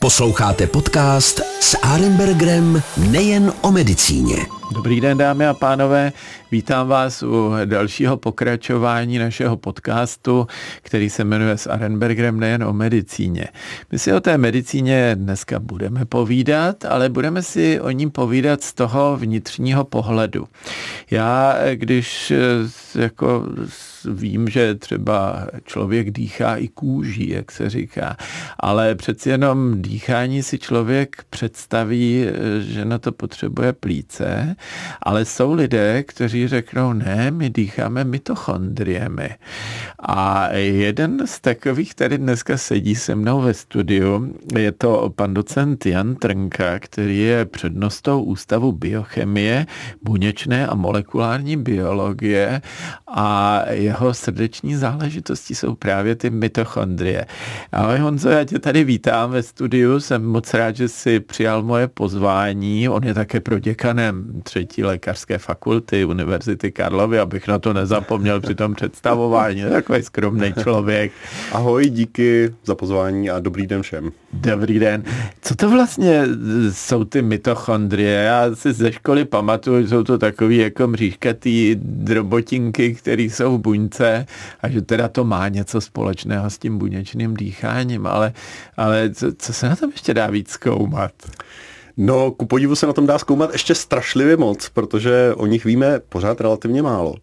Posloucháte podcast s Arenbergerem nejen o medicíně. Dobrý den, dámy a pánové. Vítám vás u dalšího pokračování našeho podcastu, který se jmenuje s Arenbergerem nejen o medicíně. My si o té medicíně dneska budeme povídat, ale budeme si o ním povídat z toho vnitřního pohledu. Já, když jako vím, že třeba člověk dýchá i kůží, jak se říká, ale přeci jenom dýchání si člověk představí, že na to potřebuje plíce, ale jsou lidé, kteří řeknou, ne, my dýcháme mitochondriemi. A jeden z takových tady dneska sedí se mnou ve studiu, je to pan docent Jan Trnka, který je přednostou Ústavu biochemie, buněčné a molekulární biologie a jeho srdeční záležitosti jsou právě ty mitochondrie. Ahoj Honzo, já tě tady vítám ve studiu, jsem moc rád, že jsi přijal moje pozvání. On je také proděkanem třetí lékařské fakulty Univerzity Karlovy, abych na to nezapomněl při tom představování. Takový skromný člověk. Ahoj, díky za pozvání a dobrý den všem. Dobrý den. Co to vlastně jsou ty mitochondrie? Já si ze školy pamatuju, jsou to takový jako mřížkatý drobotinky, které jsou v buňce a že teda to má něco společného s tím buněčným dýcháním, ale, ale co, co se na tom ještě dá víc zkoumat? No, ku podivu se na tom dá zkoumat ještě strašlivě moc, protože o nich víme pořád relativně málo.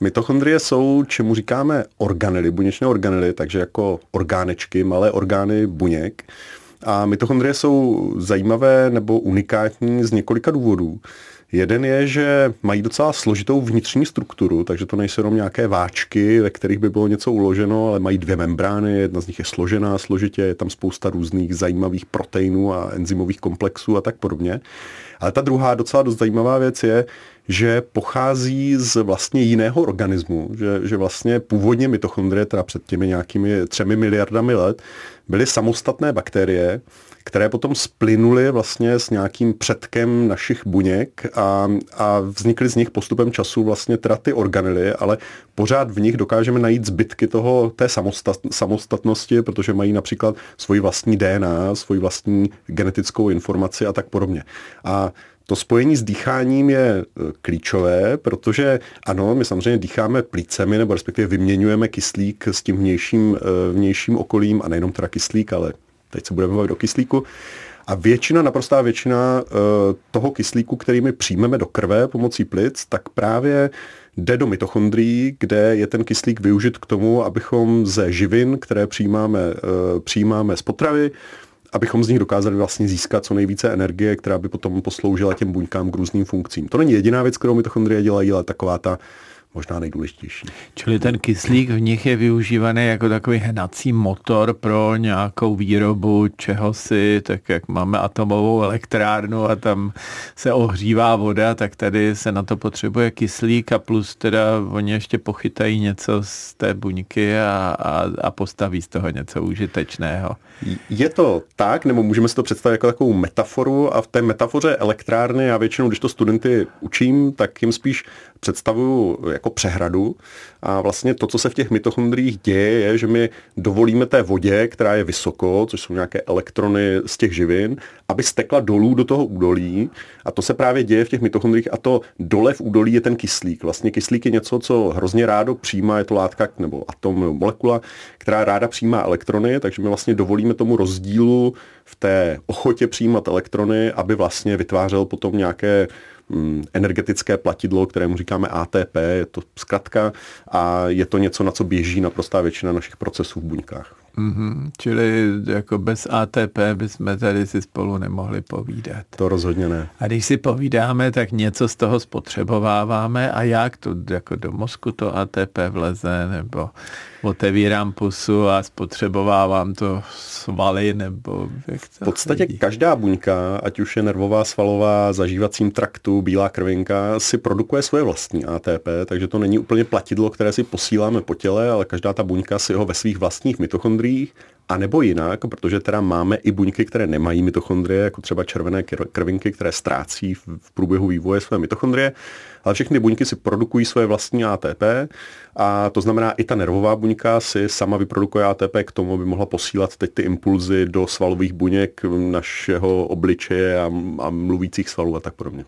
Mitochondrie jsou, čemu říkáme organely, buněčné organely, takže jako orgánečky, malé orgány buněk. A mitochondrie jsou zajímavé nebo unikátní z několika důvodů. Jeden je, že mají docela složitou vnitřní strukturu, takže to nejsou jenom nějaké váčky, ve kterých by bylo něco uloženo, ale mají dvě membrány, jedna z nich je složená složitě, je tam spousta různých zajímavých proteinů a enzymových komplexů a tak podobně. Ale ta druhá docela dost zajímavá věc je, že pochází z vlastně jiného organismu, že, že vlastně původně mitochondrie, teda před těmi nějakými třemi miliardami let, byly samostatné bakterie, které potom splynuly vlastně s nějakým předkem našich buněk a, a vznikly z nich postupem času vlastně teda ty organely, ale pořád v nich dokážeme najít zbytky toho, té samostat, samostatnosti, protože mají například svoji vlastní DNA, svoji vlastní genetickou informaci a tak podobně. A to spojení s dýcháním je e, klíčové, protože ano, my samozřejmě dýcháme plícemi, nebo respektive vyměňujeme kyslík s tím vnějším, e, vnějším okolím, a nejenom teda kyslík, ale teď se budeme bavit o kyslíku. A většina, naprostá většina uh, toho kyslíku, který my přijmeme do krve pomocí plic, tak právě jde do mitochondrií, kde je ten kyslík využit k tomu, abychom ze živin, které přijímáme, uh, přijímáme z potravy, abychom z nich dokázali vlastně získat co nejvíce energie, která by potom posloužila těm buňkám k různým funkcím. To není jediná věc, kterou mitochondrie dělají, ale taková ta možná nejdůležitější. Čili ten kyslík v nich je využívaný jako takový hnací motor pro nějakou výrobu čehosi, tak jak máme atomovou elektrárnu a tam se ohřívá voda, tak tady se na to potřebuje kyslík a plus teda oni ještě pochytají něco z té buňky a, a, a postaví z toho něco užitečného. Je to tak, nebo můžeme si to představit jako takovou metaforu a v té metafoře elektrárny já většinou, když to studenty učím, tak jim spíš představuju jako přehradu. A vlastně to, co se v těch mitochondriích děje, je, že my dovolíme té vodě, která je vysoko, což jsou nějaké elektrony z těch živin, aby stekla dolů do toho údolí. A to se právě děje v těch mitochondriích. A to dole v údolí je ten kyslík. Vlastně kyslík je něco, co hrozně rádo přijímá, je to látka nebo atom nebo molekula, která ráda přijímá elektrony, takže my vlastně dovolíme tomu rozdílu v té ochotě přijímat elektrony, aby vlastně vytvářel potom nějaké energetické platidlo, kterému říkáme ATP, je to zkratka a je to něco, na co běží naprostá většina našich procesů v buňkách. Mm-hmm. Čili jako bez ATP bychom tady si spolu nemohli povídat. To rozhodně ne. A když si povídáme, tak něco z toho spotřebováváme a jak to jako do mozku to ATP vleze, nebo otevírám pusu a spotřebovávám to svaly, nebo jak to V podstatě chodí? každá buňka, ať už je nervová, svalová, zažívacím traktu, bílá krvinka, si produkuje svoje vlastní ATP, takže to není úplně platidlo, které si posíláme po těle, ale každá ta buňka si ho ve svých vlastních mitochondriích mitochondriích, a nebo jinak, protože teda máme i buňky, které nemají mitochondrie, jako třeba červené krvinky, které ztrácí v průběhu vývoje své mitochondrie, ale všechny buňky si produkují svoje vlastní ATP a to znamená i ta nervová buňka buňka si sama vyprodukuje ATP k tomu, aby mohla posílat teď ty impulzy do svalových buněk našeho obličeje a, a mluvících svalů a tak podobně.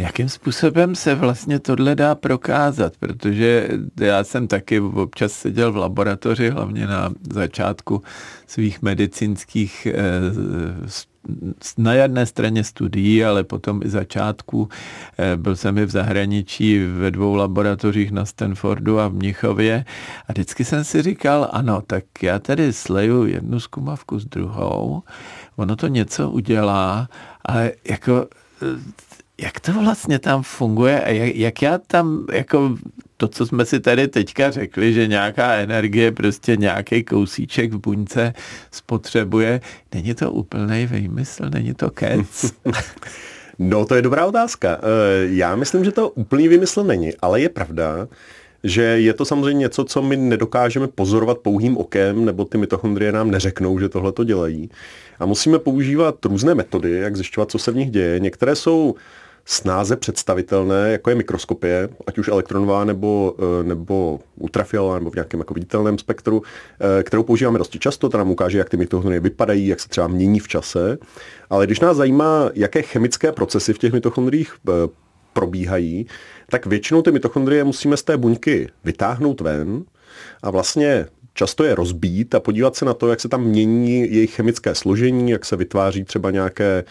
Jakým způsobem se vlastně tohle dá prokázat? Protože já jsem taky občas seděl v laboratoři, hlavně na začátku svých medicínských eh, na jedné straně studií, ale potom i začátku. Eh, byl jsem i v zahraničí ve dvou laboratořích na Stanfordu a v Mnichově a vždycky jsem si říkal, ano, tak já tady sleju jednu zkumavku s druhou, ono to něco udělá, ale jako eh, jak to vlastně tam funguje a jak, jak já tam, jako to, co jsme si tady teďka řekli, že nějaká energie, prostě nějaký kousíček v buňce spotřebuje, není to úplný výmysl, není to kec? No, to je dobrá otázka. Eh, já myslím, že to úplný vymysl není, ale je pravda, že je to samozřejmě něco, co my nedokážeme pozorovat pouhým okem, nebo ty mitochondrie nám neřeknou, že tohle to dělají. A musíme používat různé metody, jak zjišťovat, co se v nich děje. Některé jsou snáze představitelné, jako je mikroskopie, ať už elektronová nebo, eh, nebo ultrafialová nebo v nějakém jako viditelném spektru, eh, kterou používáme dosti často, ta nám ukáže, jak ty mitochondrie vypadají, jak se třeba mění v čase. Ale když nás zajímá, jaké chemické procesy v těch mitochondriích eh, probíhají, tak většinou ty mitochondrie musíme z té buňky vytáhnout ven a vlastně často je rozbít a podívat se na to, jak se tam mění jejich chemické složení, jak se vytváří třeba nějaké e,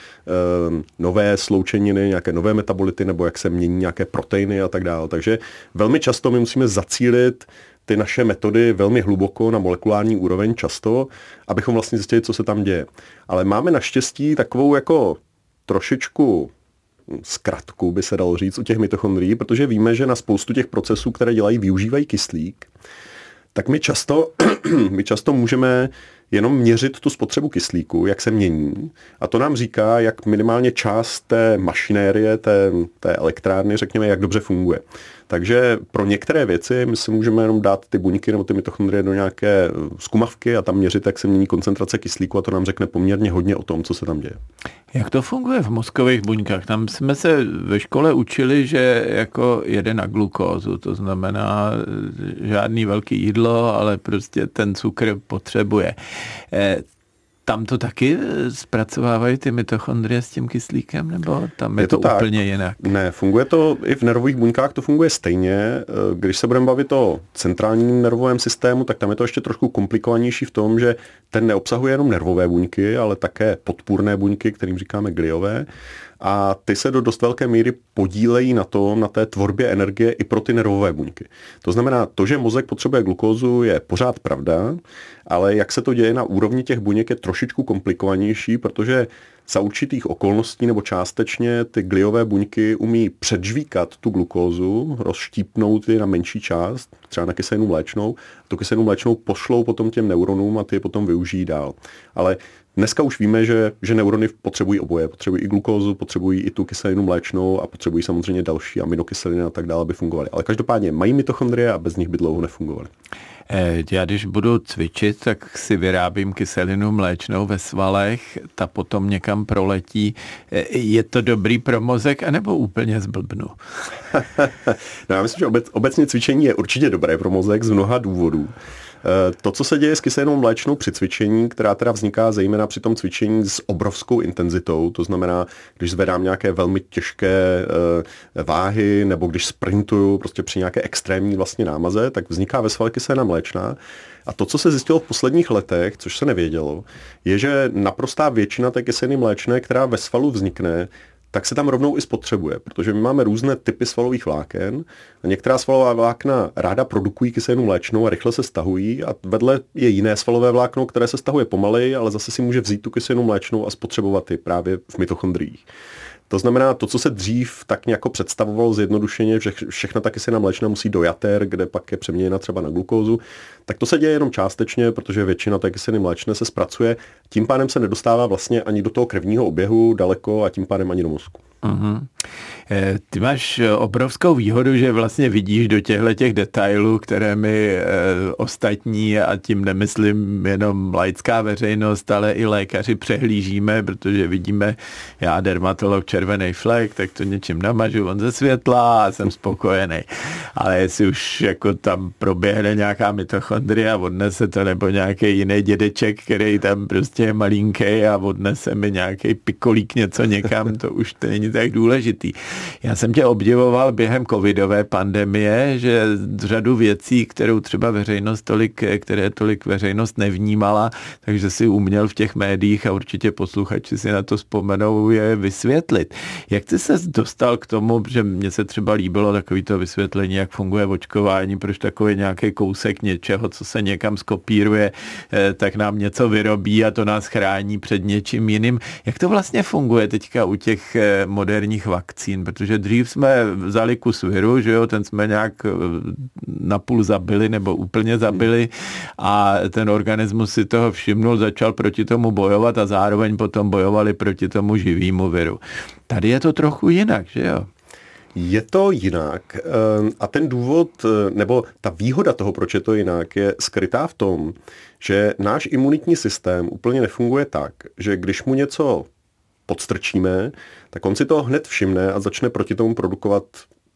nové sloučeniny, nějaké nové metabolity, nebo jak se mění nějaké proteiny a tak dále. Takže velmi často my musíme zacílit ty naše metody velmi hluboko na molekulární úroveň často, abychom vlastně zjistili, co se tam děje. Ale máme naštěstí takovou jako trošičku zkratku, by se dalo říct, u těch mitochondrií, protože víme, že na spoustu těch procesů, které dělají, využívají kyslík tak my často, my často můžeme jenom měřit tu spotřebu kyslíku, jak se mění. A to nám říká, jak minimálně část té mašinérie, té, té elektrárny, řekněme, jak dobře funguje. Takže pro některé věci my si můžeme jenom dát ty buňky nebo ty mitochondrie do nějaké zkumavky a tam měřit, jak se mění koncentrace kyslíku a to nám řekne poměrně hodně o tom, co se tam děje. Jak to funguje v mozkových buňkách? Tam jsme se ve škole učili, že jako jede na glukózu, to znamená žádný velký jídlo, ale prostě ten cukr potřebuje. Tam to taky eh, zpracovávají ty mitochondrie s tím kyslíkem, nebo tam je, je to, to úplně jinak? Ne, funguje to i v nervových buňkách, to funguje stejně. Eh, když se budeme bavit o centrálním nervovém systému, tak tam je to ještě trošku komplikovanější v tom, že ten neobsahuje jenom nervové buňky, ale také podpůrné buňky, kterým říkáme gliové a ty se do dost velké míry podílejí na tom, na té tvorbě energie i pro ty nervové buňky. To znamená, to, že mozek potřebuje glukózu, je pořád pravda, ale jak se to děje na úrovni těch buněk je trošičku komplikovanější, protože za určitých okolností nebo částečně ty gliové buňky umí předžvíkat tu glukózu, rozštípnout ji na menší část, třeba na kyselinu mléčnou, tu kyselinu mléčnou pošlou potom těm neuronům a ty je potom využijí dál. Ale Dneska už víme, že, že neurony potřebují oboje. Potřebují i glukózu, potřebují i tu kyselinu mléčnou a potřebují samozřejmě další aminokyseliny a tak dále, aby fungovaly. Ale každopádně mají mitochondrie a bez nich by dlouho nefungovaly. Eh, já když budu cvičit, tak si vyrábím kyselinu mléčnou ve svalech, ta potom někam proletí. Eh, je to dobrý pro mozek, anebo úplně zblbnu? no já myslím, že obec, obecně cvičení je určitě dobré pro mozek z mnoha důvodů. Eh, to, co se děje s kyselinou mléčnou při cvičení, která teda vzniká zejména při tom cvičení s obrovskou intenzitou, to znamená, když zvedám nějaké velmi těžké eh, váhy nebo když sprintuju prostě při nějaké extrémní vlastně námaze, tak vzniká ve svalě kyselina mléčná. A to, co se zjistilo v posledních letech, což se nevědělo, je, že naprostá většina té kyseliny mléčné, která ve svalu vznikne, tak se tam rovnou i spotřebuje, protože my máme různé typy svalových vláken a některá svalová vlákna ráda produkují kyselinu mléčnou a rychle se stahují a vedle je jiné svalové vlákno, které se stahuje pomaleji, ale zase si může vzít tu kyselinu mléčnou a spotřebovat ji právě v mitochondriích. To znamená, to, co se dřív tak nějak představovalo zjednodušeně, že všechna taky se na mléčna musí do jater, kde pak je přeměněna třeba na glukózu, tak to se děje jenom částečně, protože většina té kyseliny mléčné se zpracuje, tím pádem se nedostává vlastně ani do toho krevního oběhu daleko a tím pádem ani do mozku. Uh-huh. Ty máš obrovskou výhodu, že vlastně vidíš do těchto těch detailů, které my e, ostatní, a tím nemyslím jenom laická veřejnost, ale i lékaři přehlížíme, protože vidíme, já dermatolog červený flek, tak to něčím namažu, on ze světla a jsem spokojený. Ale jestli už jako tam proběhne nějaká mitochondria, odnese to, nebo nějaký jiný dědeček, který tam prostě je malinký a odnese mi nějaký pikolík něco někam, to už to není tak důležitý. Já jsem tě obdivoval během covidové pandemie, že řadu věcí, kterou třeba veřejnost tolik, které tolik veřejnost nevnímala, takže si uměl v těch médiích a určitě posluchači si na to vzpomenou je vysvětlit. Jak jsi se dostal k tomu, že mně se třeba líbilo takovýto vysvětlení, jak funguje očkování, proč takový nějaký kousek něčeho, co se někam skopíruje, eh, tak nám něco vyrobí a to nás chrání před něčím jiným. Jak to vlastně funguje teďka u těch eh, moderních vakcín? Protože dřív jsme vzali kus viru, že jo, ten jsme nějak eh, napůl zabili nebo úplně zabili a ten organismus si toho všimnul, začal proti tomu bojovat a zároveň potom bojovali proti tomu živýmu viru. Tady je to trochu jinak, že jo? Je to jinak eh, a ten důvod, eh, nebo ta výhoda toho, proč je to jinak, je skrytá v tom, že náš imunitní systém úplně nefunguje tak, že když mu něco podstrčíme, tak on si to hned všimne a začne proti tomu produkovat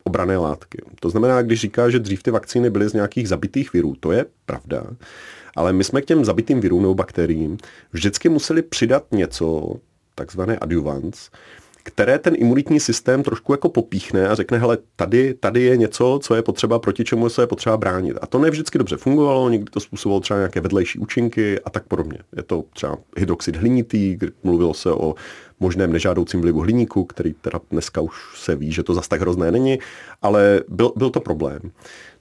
obrané látky. To znamená, když říká, že dřív ty vakcíny byly z nějakých zabitých virů, to je pravda, ale my jsme k těm zabitým virům nebo bakteriím vždycky museli přidat něco, takzvané adjuvans, které ten imunitní systém trošku jako popíchne a řekne, hele, tady, tady je něco, co je potřeba, proti čemu se je potřeba bránit. A to ne vždycky dobře fungovalo, někdy to způsobovalo třeba nějaké vedlejší účinky a tak podobně. Je to třeba hydroxid hlinitý, kdy mluvilo se o možném nežádoucím vlivu hliníku, který teda dneska už se ví, že to zas tak hrozné není, ale byl, byl to problém.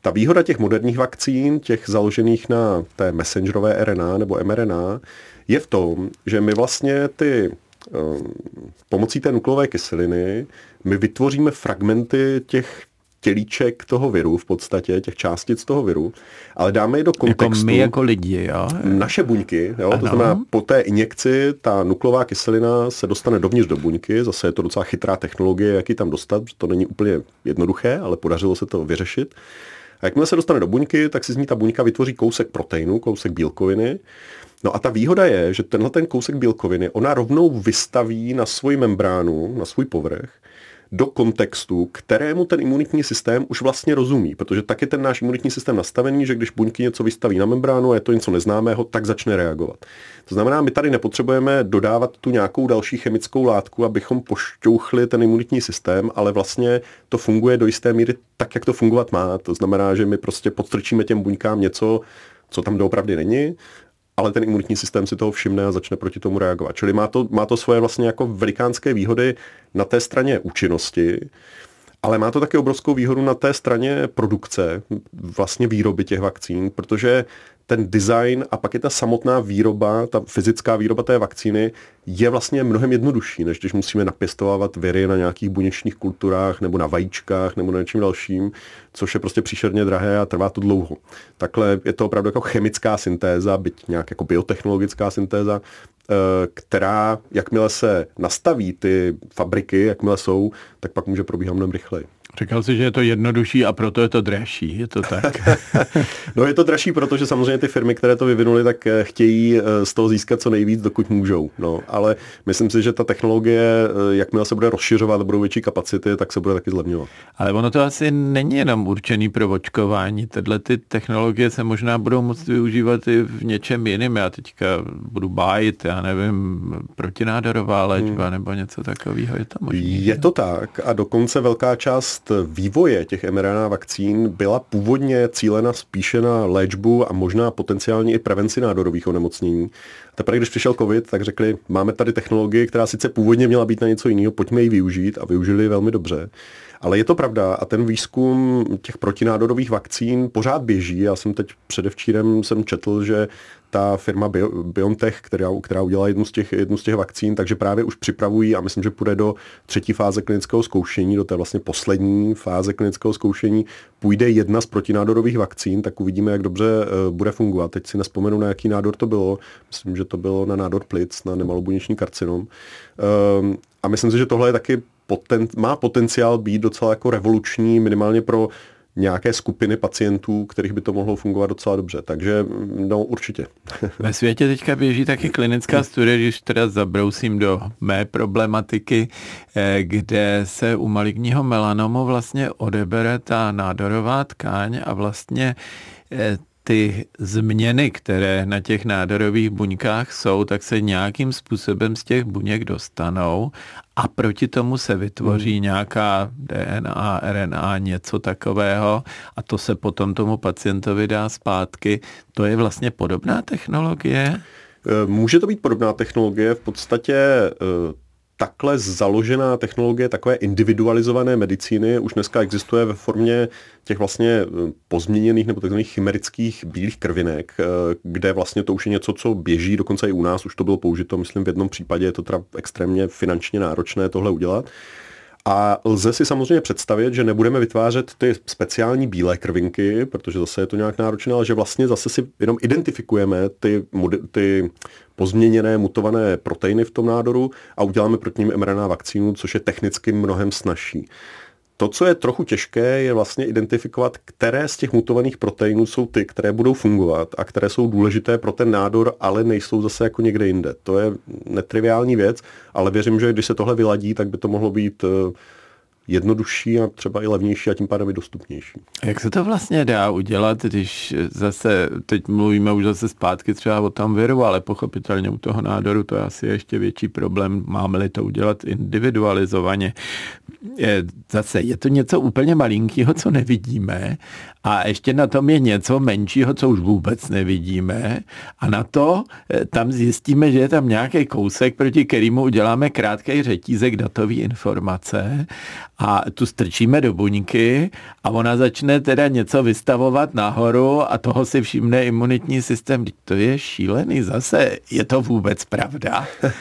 Ta výhoda těch moderních vakcín, těch založených na té messengerové RNA nebo mRNA, je v tom, že my vlastně ty Ehm, pomocí té nukleové kyseliny my vytvoříme fragmenty těch tělíček toho viru v podstatě, těch částic toho viru, ale dáme je do kontextu. Jako my jako lidi, jo? Naše buňky, jo? to znamená po té injekci ta nukleová kyselina se dostane dovnitř do buňky, zase je to docela chytrá technologie, jak ji tam dostat, to není úplně jednoduché, ale podařilo se to vyřešit. A jakmile se dostane do buňky, tak si z ní ta buňka vytvoří kousek proteinu, kousek bílkoviny No a ta výhoda je, že tenhle ten kousek bílkoviny ona rovnou vystaví na svoji membránu, na svůj povrch, do kontextu, kterému ten imunitní systém už vlastně rozumí, protože tak je ten náš imunitní systém nastavený, že když buňky něco vystaví na membránu a je to něco neznámého, tak začne reagovat. To znamená, my tady nepotřebujeme dodávat tu nějakou další chemickou látku, abychom pošťouchli ten imunitní systém, ale vlastně to funguje do jisté míry tak, jak to fungovat má. To znamená, že my prostě podstrčíme těm buňkám něco, co tam doopravdy není ale ten imunitní systém si toho všimne a začne proti tomu reagovat. Čili má to, má to svoje vlastně jako velikánské výhody na té straně účinnosti, ale má to také obrovskou výhodu na té straně produkce, vlastně výroby těch vakcín, protože ten design a pak je ta samotná výroba, ta fyzická výroba té vakcíny je vlastně mnohem jednodušší, než když musíme napěstovávat viry na nějakých buněčných kulturách nebo na vajíčkách nebo na něčím dalším, což je prostě příšerně drahé a trvá to dlouho. Takhle je to opravdu jako chemická syntéza, byť nějak jako biotechnologická syntéza, eh, která, jakmile se nastaví ty fabriky, jakmile jsou, tak pak může probíhat mnohem rychleji. Říkal jsi, že je to jednodušší a proto je to dražší, je to tak? no je to dražší, protože samozřejmě ty firmy, které to vyvinuly, tak eh, chtějí eh, z toho získat co nejvíc, dokud můžou. No, ale myslím si, že ta technologie, eh, jakmile se bude rozšiřovat, budou větší kapacity, tak se bude taky zlevňovat. Ale ono to asi není jenom určený pro očkování. Tyhle ty technologie se možná budou moct využívat i v něčem jiném. Já teďka budu bájit, já nevím, protinádorová léčba hmm. nebo něco takového. Je to možné? Je to tak a dokonce velká část část vývoje těch mRNA vakcín byla původně cílena spíše na léčbu a možná potenciálně i prevenci nádorových onemocnění. Teprve když přišel COVID, tak řekli, máme tady technologii, která sice původně měla být na něco jiného, pojďme ji využít a využili ji velmi dobře. Ale je to pravda a ten výzkum těch protinádorových vakcín pořád běží. Já jsem teď předevčírem jsem četl, že ta firma BioNTech, která, která udělala jednu z, těch, jednu z těch vakcín, takže právě už připravují a myslím, že půjde do třetí fáze klinického zkoušení, do té vlastně poslední fáze klinického zkoušení, půjde jedna z protinádorových vakcín, tak uvidíme, jak dobře uh, bude fungovat. Teď si nespomenu, na jaký nádor to bylo. Myslím, že to bylo na nádor plic, na nemalobuněčný karcinom. Um, a myslím si, že tohle je taky poten, má potenciál být docela jako revoluční, minimálně pro nějaké skupiny pacientů, kterých by to mohlo fungovat docela dobře. Takže no určitě. Ve světě teďka běží taky klinická studie, když teda zabrousím do mé problematiky, eh, kde se u maligního melanomu vlastně odebere ta nádorová tkáň a vlastně eh, ty změny, které na těch nádorových buňkách jsou, tak se nějakým způsobem z těch buněk dostanou a proti tomu se vytvoří hmm. nějaká DNA, RNA, něco takového a to se potom tomu pacientovi dá zpátky. To je vlastně podobná technologie? Eh, může to být podobná technologie. V podstatě eh, takhle založená technologie takové individualizované medicíny už dneska existuje ve formě těch vlastně eh, pozměněných nebo takzvaných chimerických bílých krvinek, eh, kde vlastně to už je něco, co běží, dokonce i u nás už to bylo použito, myslím v jednom případě je to teda extrémně finančně náročné tohle udělat. A lze si samozřejmě představit, že nebudeme vytvářet ty speciální bílé krvinky, protože zase je to nějak náročné, ale že vlastně zase si jenom identifikujeme ty, ty pozměněné, mutované proteiny v tom nádoru a uděláme proti ním mRNA vakcínu, což je technicky mnohem snažší. To, co je trochu těžké, je vlastně identifikovat, které z těch mutovaných proteinů jsou ty, které budou fungovat a které jsou důležité pro ten nádor, ale nejsou zase jako někde jinde. To je netriviální věc, ale věřím, že když se tohle vyladí, tak by to mohlo být eh, jednodušší a třeba i levnější a tím pádem i dostupnější. Jak se to vlastně dá udělat, když zase, teď mluvíme už zase zpátky třeba o tom viru, ale pochopitelně u toho nádoru to je asi ještě větší problém, máme-li to udělat individualizovaně. Je, zase je to něco úplně malinkého, co nevidíme a ještě na tom je něco menšího, co už vůbec nevidíme a na to eh, tam zjistíme, že je tam nějaký kousek, proti kterému uděláme krátký řetízek datové informace a tu strčíme do buňky a ona začne teda něco vystavovat nahoru a toho si všimne imunitní systém. To je šílený zase. Je to vůbec pravda?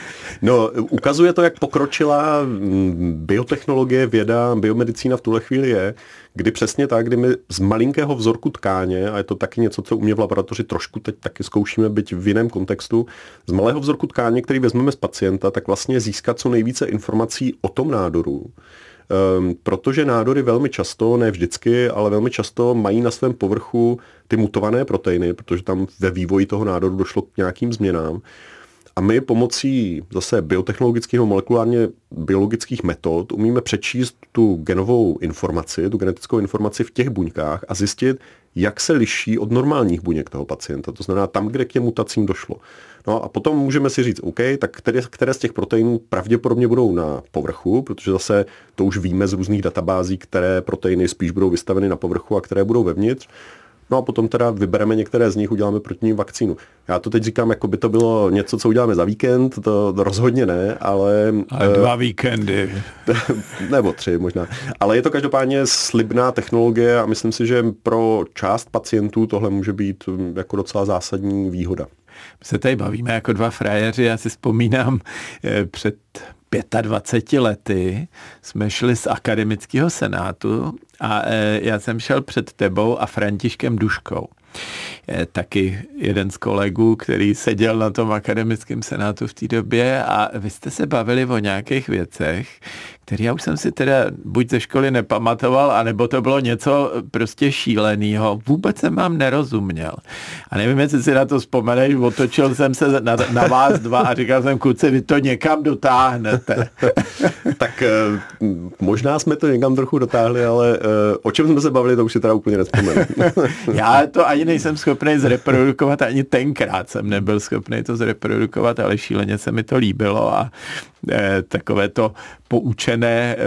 No, ukazuje to, jak pokročila mm, biotechnologie, věda, biomedicína v tuhle chvíli je, kdy přesně tak, kdy my z malinkého vzorku tkáně, a je to taky něco, co u mě v laboratoři trošku teď taky zkoušíme, být v jiném kontextu, z malého vzorku tkáně, který vezmeme z pacienta, tak vlastně získat co nejvíce informací o tom nádoru protože nádory velmi často, ne vždycky, ale velmi často mají na svém povrchu ty mutované proteiny, protože tam ve vývoji toho nádoru došlo k nějakým změnám. A my pomocí zase biotechnologických molekulárně biologických metod umíme přečíst tu genovou informaci, tu genetickou informaci v těch buňkách a zjistit, jak se liší od normálních buněk toho pacienta. To znamená tam, kde k těm mutacím došlo. No a potom můžeme si říct, OK, tak které, které z těch proteinů pravděpodobně budou na povrchu, protože zase to už víme z různých databází, které proteiny spíš budou vystaveny na povrchu a které budou vevnitř. No a potom teda vybereme některé z nich, uděláme proti ním vakcínu. Já to teď říkám, jako by to bylo něco, co uděláme za víkend, to, to rozhodně ne, ale... Ale dva víkendy. nebo tři možná. Ale je to každopádně slibná technologie a myslím si, že pro část pacientů tohle může být mm, jako docela zásadní výhoda. My se tady bavíme jako dva frajeři, já si vzpomínám eh, před 25 lety jsme šli z akademického senátu a e, já jsem šel před tebou a Františkem Duškou. Je taky jeden z kolegů, který seděl na tom akademickém senátu v té době a vy jste se bavili o nějakých věcech, který já už jsem si teda buď ze školy nepamatoval, anebo to bylo něco prostě šíleného. Vůbec jsem vám nerozuměl. A nevím, jestli si na to vzpomeneš, otočil jsem se na, na vás dva a říkal jsem, kluci, vy to někam dotáhnete. tak eh, možná jsme to někam trochu dotáhli, ale eh, o čem jsme se bavili, to už si teda úplně nespomenu. já to ani nejsem schopný zreprodukovat, ani tenkrát jsem nebyl schopný to zreprodukovat, ale šíleně se mi to líbilo a Eh, takové to poučené,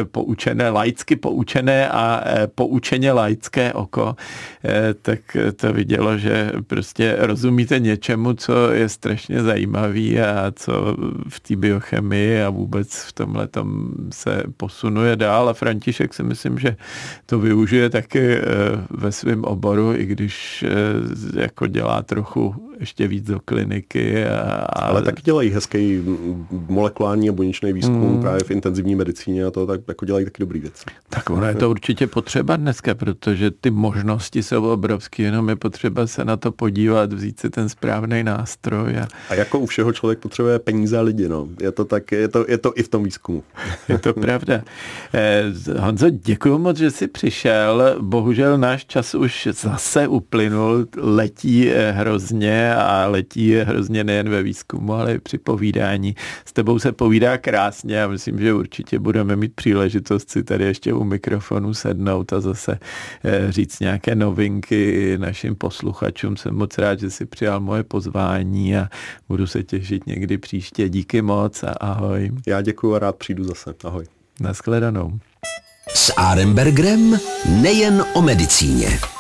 poučené, laicky poučené a eh, poučeně laické oko, eh, tak to vidělo, že prostě rozumíte něčemu, co je strašně zajímavý a co v té biochemii a vůbec v tomhle se posunuje dál. A František si myslím, že to využije taky ve svém oboru, i když jako dělá trochu ještě víc do kliniky. A, Ale taky dělají hezký molekulární a buněčný výzkum hmm. právě v intenzivní medicíně a to tak jako dělají taky dobrý věci. Tak ono je to určitě potřeba dneska, protože ty možnosti jsou obrovské, jenom je potřeba se na to podívat, vzít si ten správný nástroj. A, a jako u všeho člověk potřebuje peníze a lidi, no. Je to tak, je to, je to i v tom výzkumu. Je to pravda. Eh, Honzo, děkuji moc, že jsi přišel. Bohužel náš čas už zase uplynul, letí eh, a letí hrozně nejen ve výzkumu, ale i při povídání. S tebou se povídá krásně a myslím, že určitě budeme mít příležitost si tady ještě u mikrofonu sednout a zase eh, říct nějaké novinky našim posluchačům. Jsem moc rád, že jsi přijal moje pozvání a budu se těšit někdy příště. Díky moc a ahoj. Já děkuji a rád přijdu zase. Ahoj. Naschledanou. S Arembergrem nejen o medicíně.